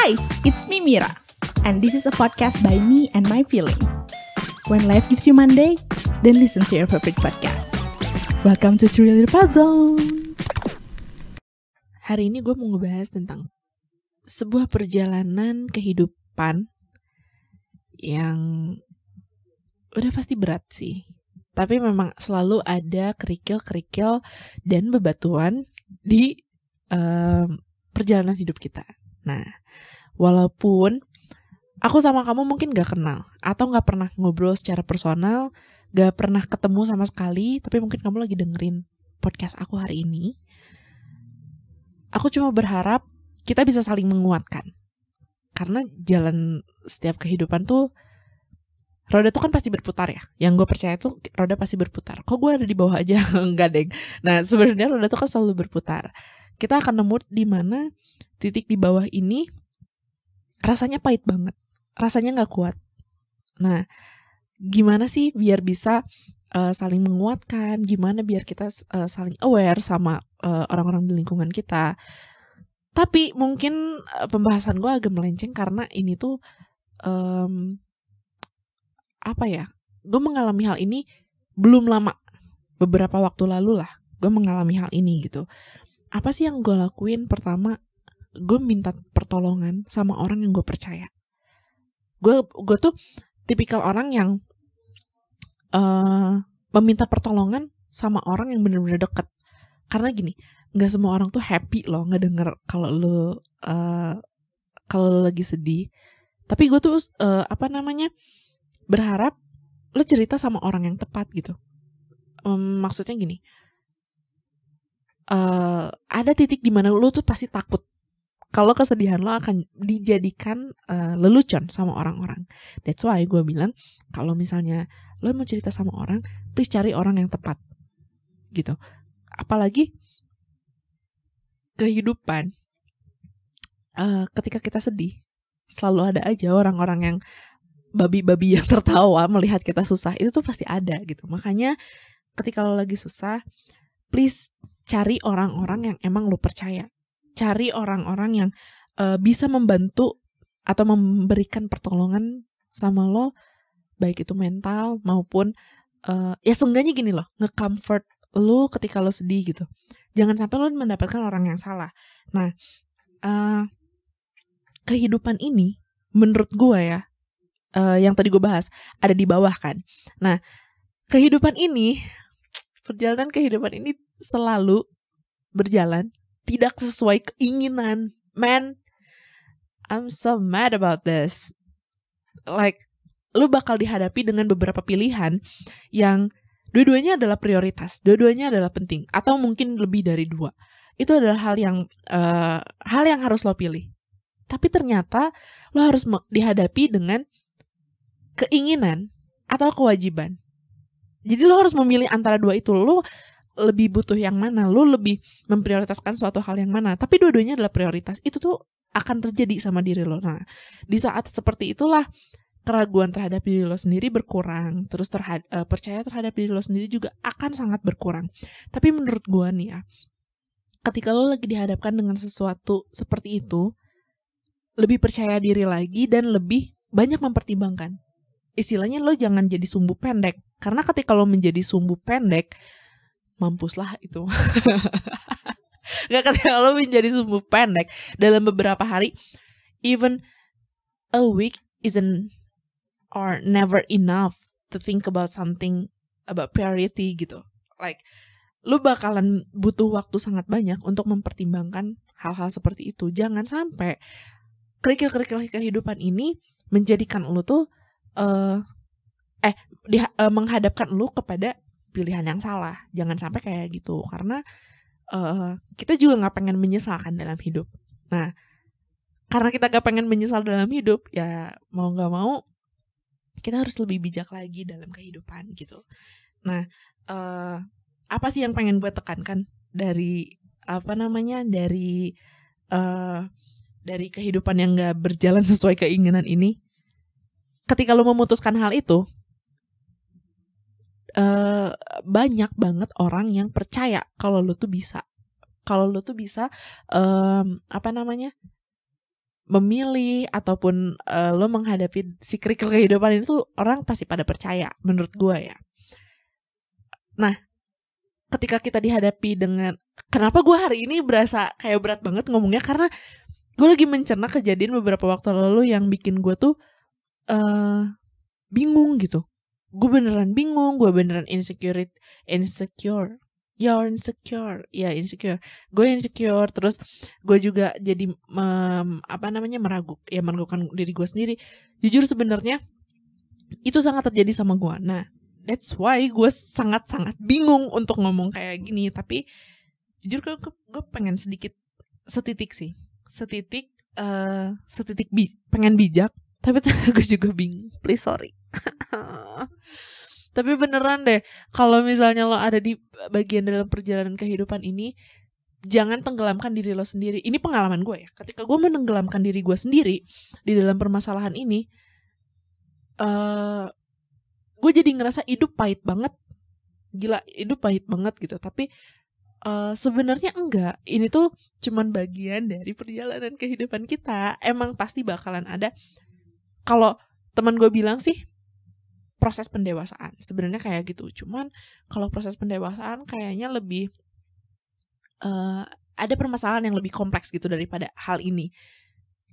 Hi, it's me Mira, and this is a podcast by me and my feelings. When life gives you Monday, then listen to your favorite podcast. Welcome to Little Zone. Hari ini gue mau ngebahas tentang sebuah perjalanan kehidupan yang udah pasti berat sih. Tapi memang selalu ada kerikil-kerikil dan bebatuan di um, perjalanan hidup kita. Nah, walaupun aku sama kamu mungkin gak kenal atau gak pernah ngobrol secara personal, gak pernah ketemu sama sekali, tapi mungkin kamu lagi dengerin podcast aku hari ini. Aku cuma berharap kita bisa saling menguatkan. Karena jalan setiap kehidupan tuh roda tuh kan pasti berputar ya. Yang gue percaya tuh roda pasti berputar. Kok gue ada di bawah aja? Enggak, deng. Nah, sebenarnya roda tuh kan selalu berputar. Kita akan nemu di mana titik di bawah ini rasanya pahit banget. Rasanya nggak kuat. Nah, gimana sih biar bisa uh, saling menguatkan? Gimana biar kita uh, saling aware sama orang orang-orang di lingkungan kita? Tapi mungkin uh, pembahasan gue agak melenceng karena ini tuh um, apa ya gue mengalami hal ini belum lama beberapa waktu lalu lah gue mengalami hal ini gitu apa sih yang gue lakuin pertama gue minta pertolongan sama orang yang gue percaya. Gue gue tuh tipikal orang yang uh, meminta pertolongan sama orang yang bener-bener deket. Karena gini nggak semua orang tuh happy loh ngedenger kalau lo uh, kalau lagi sedih. Tapi gue tuh uh, apa namanya berharap lo cerita sama orang yang tepat gitu. Um, maksudnya gini, uh, ada titik di mana lo tuh pasti takut kalau kesedihan lo akan dijadikan uh, lelucon sama orang-orang. That's why gue bilang kalau misalnya lo mau cerita sama orang, please cari orang yang tepat, gitu. Apalagi kehidupan, uh, ketika kita sedih, selalu ada aja orang-orang yang babi-babi yang tertawa melihat kita susah itu tuh pasti ada gitu makanya ketika lo lagi susah please cari orang-orang yang emang lo percaya cari orang-orang yang uh, bisa membantu atau memberikan pertolongan sama lo baik itu mental maupun uh, ya seenggaknya gini loh nge-comfort lo ketika lo sedih gitu jangan sampai lo mendapatkan orang yang salah nah uh, kehidupan ini menurut gue ya uh, yang tadi gue bahas ada di bawah kan. Nah, kehidupan ini, perjalanan kehidupan ini selalu berjalan tidak sesuai keinginan. Man, I'm so mad about this. Like, lu bakal dihadapi dengan beberapa pilihan yang dua-duanya adalah prioritas, dua-duanya adalah penting, atau mungkin lebih dari dua. Itu adalah hal yang uh, hal yang harus lo pilih. Tapi ternyata lo harus dihadapi dengan keinginan atau kewajiban. Jadi lo harus memilih antara dua itu. Lo lebih butuh yang mana? Lo lebih memprioritaskan suatu hal yang mana? Tapi dua-duanya adalah prioritas. Itu tuh akan terjadi sama diri lo. Nah, di saat seperti itulah keraguan terhadap diri lo sendiri berkurang. Terus terhad uh, percaya terhadap diri lo sendiri juga akan sangat berkurang. Tapi menurut gue nih ya, ketika lo lagi dihadapkan dengan sesuatu seperti itu, lebih percaya diri lagi dan lebih banyak mempertimbangkan istilahnya lo jangan jadi sumbu pendek karena ketika lo menjadi sumbu pendek mampuslah itu. Nggak ketika lo menjadi sumbu pendek. Dalam beberapa hari even a week isn't or never enough to think about something about priority gitu. Like lu bakalan butuh waktu sangat banyak untuk mempertimbangkan hal-hal seperti itu. Jangan sampai kerikil-kerikil kehidupan ini menjadikan lu tuh uh, eh di, uh, menghadapkan lu kepada pilihan yang salah. Jangan sampai kayak gitu karena uh, kita juga nggak pengen menyesalkan dalam hidup. Nah, karena kita gak pengen menyesal dalam hidup, ya mau nggak mau kita harus lebih bijak lagi dalam kehidupan gitu. Nah, uh, apa sih yang pengen gue tekankan dari apa namanya dari uh, dari kehidupan yang gak berjalan sesuai keinginan ini? ketika lo memutuskan hal itu uh, banyak banget orang yang percaya kalau lo tuh bisa kalau lo tuh bisa um, apa namanya memilih ataupun uh, lo menghadapi si kerikil kehidupan ini tuh orang pasti pada percaya menurut gue ya. Nah, ketika kita dihadapi dengan kenapa gue hari ini berasa kayak berat banget ngomongnya karena gue lagi mencerna kejadian beberapa waktu lalu yang bikin gue tuh uh, bingung gitu. Gue beneran bingung, gue beneran insecure, insecure. You're insecure. Ya yeah, insecure. Gue insecure terus gue juga jadi um, apa namanya meragu ya meragukan diri gue sendiri. Jujur sebenarnya itu sangat terjadi sama gue nah that's why gue sangat sangat bingung untuk ngomong kayak gini. Tapi jujur gue gue pengen sedikit setitik sih. Setitik uh, setitik bi pengen bijak. Tapi gue juga bingung. Please sorry Tapi beneran deh, kalau misalnya lo ada di bagian dalam perjalanan kehidupan ini, jangan tenggelamkan diri lo sendiri. Ini pengalaman gue ya. Ketika gue menenggelamkan diri gue sendiri di dalam permasalahan ini, uh, gue jadi ngerasa hidup pahit banget. Gila, hidup pahit banget gitu. Tapi uh, sebenarnya enggak. Ini tuh cuman bagian dari perjalanan kehidupan kita. Emang pasti bakalan ada. Kalau teman gue bilang sih, proses pendewasaan. Sebenarnya kayak gitu. Cuman kalau proses pendewasaan kayaknya lebih uh, ada permasalahan yang lebih kompleks gitu daripada hal ini.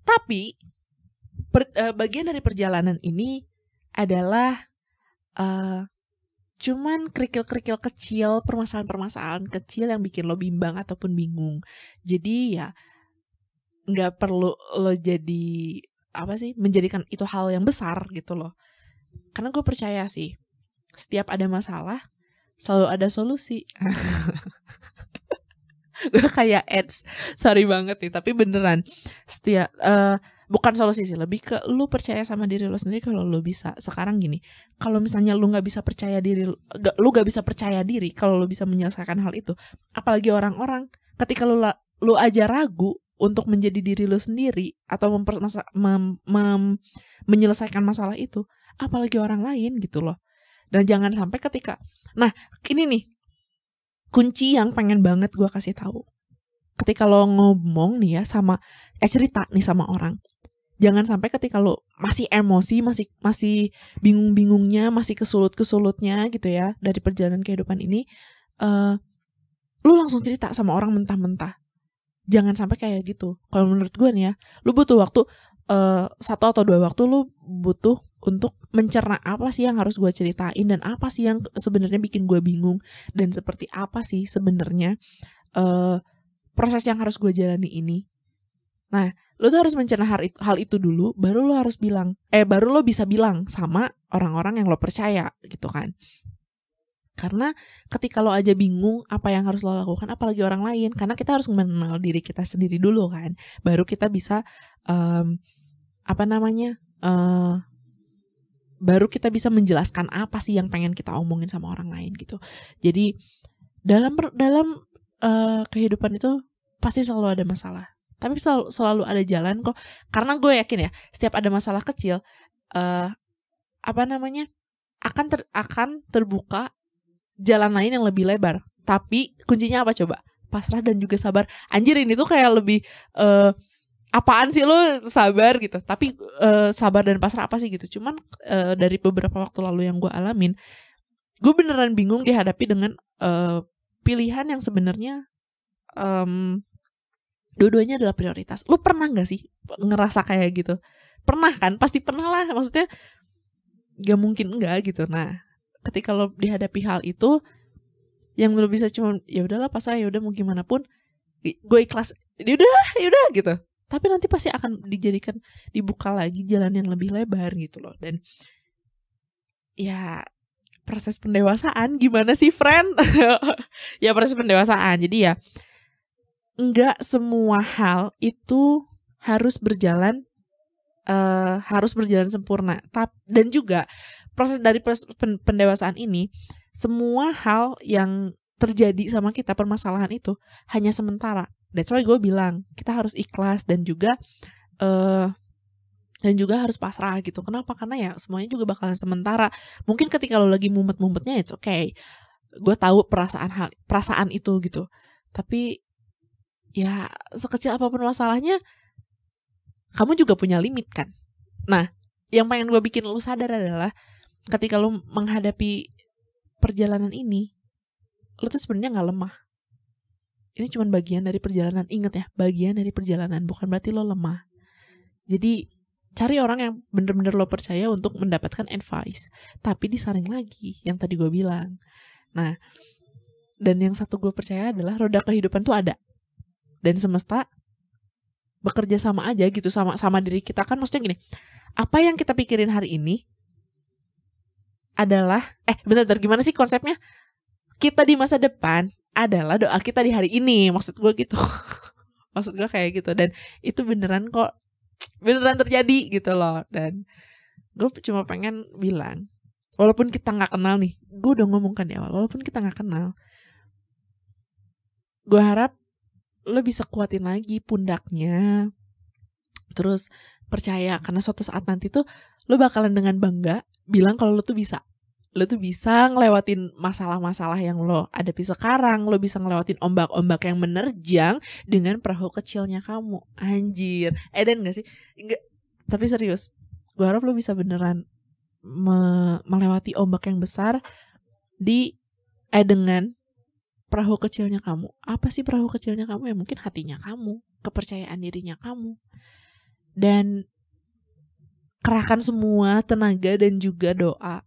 Tapi per, uh, bagian dari perjalanan ini adalah uh, cuman kerikil-kerikil kecil permasalahan-permasalahan kecil yang bikin lo bimbang ataupun bingung. Jadi ya nggak perlu lo jadi apa sih menjadikan itu hal yang besar gitu loh karena gue percaya sih setiap ada masalah selalu ada solusi. Gue kayak ads sorry banget nih tapi beneran setiap uh, bukan solusi sih lebih ke lu percaya sama diri lo sendiri kalau lu bisa. Sekarang gini kalau misalnya lu nggak bisa percaya diri gak, lu nggak bisa percaya diri kalau lu bisa menyelesaikan hal itu apalagi orang-orang ketika lu lu aja ragu untuk menjadi diri lu sendiri atau mempermasa mem, mem, menyelesaikan masalah itu apalagi orang lain gitu loh. Dan jangan sampai ketika, nah ini nih kunci yang pengen banget gue kasih tahu. Ketika lo ngomong nih ya sama, eh cerita nih sama orang, jangan sampai ketika lo masih emosi, masih masih bingung-bingungnya, masih kesulut-kesulutnya gitu ya dari perjalanan kehidupan ini, uh, lo langsung cerita sama orang mentah-mentah. Jangan sampai kayak gitu. Kalau menurut gue nih ya, lo butuh waktu uh, satu atau dua waktu lo butuh untuk mencerna apa sih yang harus gue ceritain dan apa sih yang sebenarnya bikin gue bingung dan seperti apa sih sebenarnya uh, proses yang harus gue jalani ini. Nah, lo tuh harus mencerna hal itu, hal itu dulu, baru lo harus bilang, eh baru lo bisa bilang sama orang-orang yang lo percaya gitu kan. Karena ketika lo aja bingung apa yang harus lo lakukan, apalagi orang lain, karena kita harus mengenal diri kita sendiri dulu kan, baru kita bisa um, apa namanya uh, baru kita bisa menjelaskan apa sih yang pengen kita omongin sama orang lain gitu. Jadi dalam dalam uh, kehidupan itu pasti selalu ada masalah. Tapi selalu, selalu ada jalan kok. Karena gue yakin ya, setiap ada masalah kecil, uh, apa namanya, akan ter, akan terbuka jalan lain yang lebih lebar. Tapi kuncinya apa coba? Pasrah dan juga sabar. Anjir ini tuh kayak lebih uh, apaan sih lo sabar gitu tapi uh, sabar dan pasrah apa sih gitu cuman uh, dari beberapa waktu lalu yang gue alamin gue beneran bingung dihadapi dengan uh, pilihan yang sebenarnya um, dua-duanya adalah prioritas lo pernah nggak sih ngerasa kayak gitu pernah kan pasti pernah lah maksudnya gak mungkin enggak gitu nah ketika lo dihadapi hal itu yang belum bisa cuma ya udahlah pasrah ya udah mau gimana pun gue ikhlas ya udah ya udah gitu. Tapi nanti pasti akan dijadikan dibuka lagi jalan yang lebih lebar gitu loh. Dan ya proses pendewasaan gimana sih friend? Ya proses pendewasaan. Jadi ya nggak semua hal itu harus berjalan uh, harus berjalan sempurna. Tap, dan juga proses dari pendewasaan ini semua hal yang terjadi sama kita permasalahan itu hanya sementara That's why gue bilang kita harus ikhlas dan juga uh, dan juga harus pasrah gitu. Kenapa? Karena ya semuanya juga bakalan sementara. Mungkin ketika lo lagi mumet-mumetnya it's okay. Gue tahu perasaan hal perasaan itu gitu. Tapi ya sekecil apa pun masalahnya kamu juga punya limit kan. Nah, yang pengen gue bikin lu sadar adalah ketika lu menghadapi perjalanan ini, lu tuh sebenarnya nggak lemah. Ini cuma bagian dari perjalanan. Ingat ya, bagian dari perjalanan bukan berarti lo lemah. Jadi cari orang yang bener-bener lo percaya untuk mendapatkan advice. Tapi disaring lagi yang tadi gue bilang. Nah, dan yang satu gue percaya adalah roda kehidupan tuh ada. Dan semesta bekerja sama aja gitu sama sama diri kita kan maksudnya gini. Apa yang kita pikirin hari ini adalah eh bener-bener gimana sih konsepnya? Kita di masa depan adalah doa kita di hari ini maksud gue gitu maksud gue kayak gitu dan itu beneran kok beneran terjadi gitu loh dan gue cuma pengen bilang walaupun kita nggak kenal nih gue udah ngomongkan di awal walaupun kita nggak kenal gue harap lo bisa kuatin lagi pundaknya terus percaya karena suatu saat nanti tuh lo bakalan dengan bangga bilang kalau lo tuh bisa lo tuh bisa ngelewatin masalah-masalah yang lo hadapi sekarang, lo bisa ngelewatin ombak-ombak yang menerjang dengan perahu kecilnya kamu. Anjir, Eden gak sih? Enggak, tapi serius. Gue harap lo bisa beneran me melewati ombak yang besar di eh dengan perahu kecilnya kamu. Apa sih perahu kecilnya kamu? Ya mungkin hatinya kamu, kepercayaan dirinya kamu. Dan kerahkan semua tenaga dan juga doa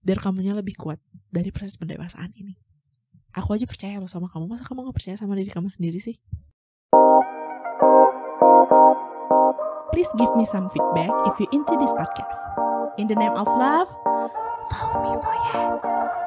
biar kamunya lebih kuat dari proses pendewasaan ini. Aku aja percaya loh sama kamu, masa kamu gak percaya sama diri kamu sendiri sih? Please give me some feedback if you into this podcast. In the name of love, follow me for ya.